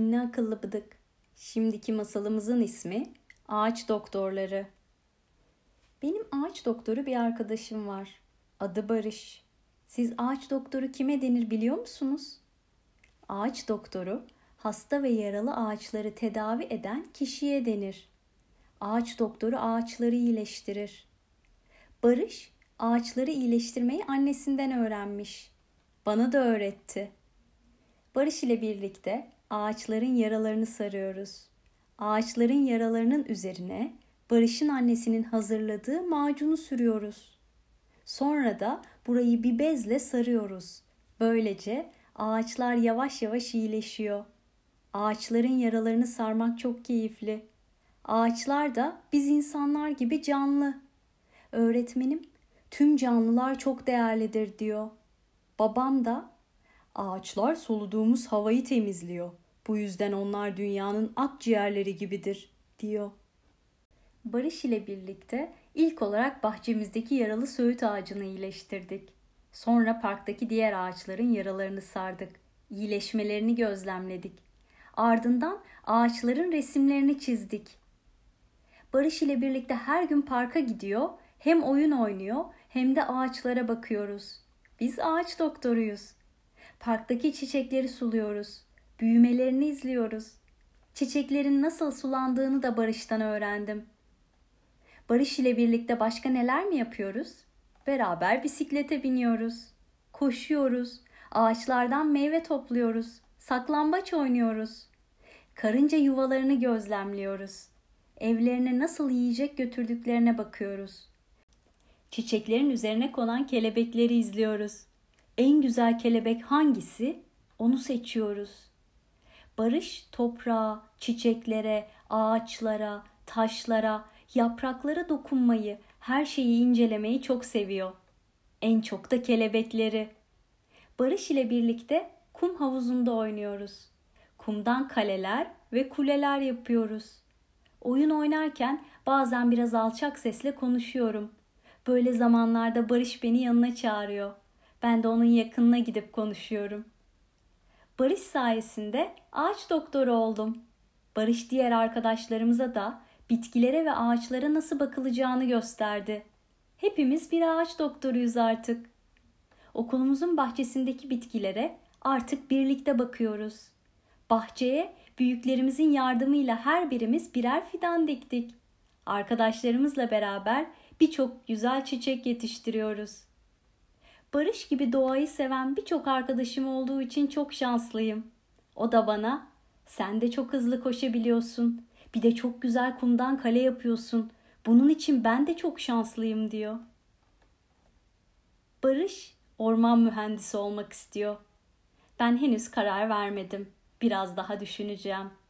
masalı bıdık. Şimdiki masalımızın ismi Ağaç Doktorları. Benim ağaç doktoru bir arkadaşım var. Adı Barış. Siz ağaç doktoru kime denir biliyor musunuz? Ağaç doktoru hasta ve yaralı ağaçları tedavi eden kişiye denir. Ağaç doktoru ağaçları iyileştirir. Barış ağaçları iyileştirmeyi annesinden öğrenmiş. Bana da öğretti. Barış ile birlikte ağaçların yaralarını sarıyoruz. Ağaçların yaralarının üzerine Barış'ın annesinin hazırladığı macunu sürüyoruz. Sonra da burayı bir bezle sarıyoruz. Böylece ağaçlar yavaş yavaş iyileşiyor. Ağaçların yaralarını sarmak çok keyifli. Ağaçlar da biz insanlar gibi canlı. Öğretmenim tüm canlılar çok değerlidir diyor. Babam da ağaçlar soluduğumuz havayı temizliyor. Bu yüzden onlar dünyanın akciğerleri gibidir diyor. Barış ile birlikte ilk olarak bahçemizdeki yaralı söğüt ağacını iyileştirdik. Sonra parktaki diğer ağaçların yaralarını sardık. İyileşmelerini gözlemledik. Ardından ağaçların resimlerini çizdik. Barış ile birlikte her gün parka gidiyor, hem oyun oynuyor hem de ağaçlara bakıyoruz. Biz ağaç doktoruyuz. Parktaki çiçekleri suluyoruz. Büyümelerini izliyoruz. Çiçeklerin nasıl sulandığını da Barış'tan öğrendim. Barış ile birlikte başka neler mi yapıyoruz? Beraber bisiklete biniyoruz. Koşuyoruz. Ağaçlardan meyve topluyoruz. Saklambaç oynuyoruz. Karınca yuvalarını gözlemliyoruz. Evlerine nasıl yiyecek götürdüklerine bakıyoruz. Çiçeklerin üzerine konan kelebekleri izliyoruz. En güzel kelebek hangisi? Onu seçiyoruz. Barış toprağa, çiçeklere, ağaçlara, taşlara, yapraklara dokunmayı, her şeyi incelemeyi çok seviyor. En çok da kelebekleri. Barış ile birlikte kum havuzunda oynuyoruz. Kumdan kaleler ve kuleler yapıyoruz. Oyun oynarken bazen biraz alçak sesle konuşuyorum. Böyle zamanlarda Barış beni yanına çağırıyor. Ben de onun yakınına gidip konuşuyorum. Barış sayesinde ağaç doktoru oldum. Barış diğer arkadaşlarımıza da bitkilere ve ağaçlara nasıl bakılacağını gösterdi. Hepimiz bir ağaç doktoruyuz artık. Okulumuzun bahçesindeki bitkilere artık birlikte bakıyoruz. Bahçeye büyüklerimizin yardımıyla her birimiz birer fidan diktik. Arkadaşlarımızla beraber birçok güzel çiçek yetiştiriyoruz. Barış gibi doğayı seven birçok arkadaşım olduğu için çok şanslıyım. O da bana sen de çok hızlı koşabiliyorsun. Bir de çok güzel kumdan kale yapıyorsun. Bunun için ben de çok şanslıyım diyor. Barış orman mühendisi olmak istiyor. Ben henüz karar vermedim. Biraz daha düşüneceğim.''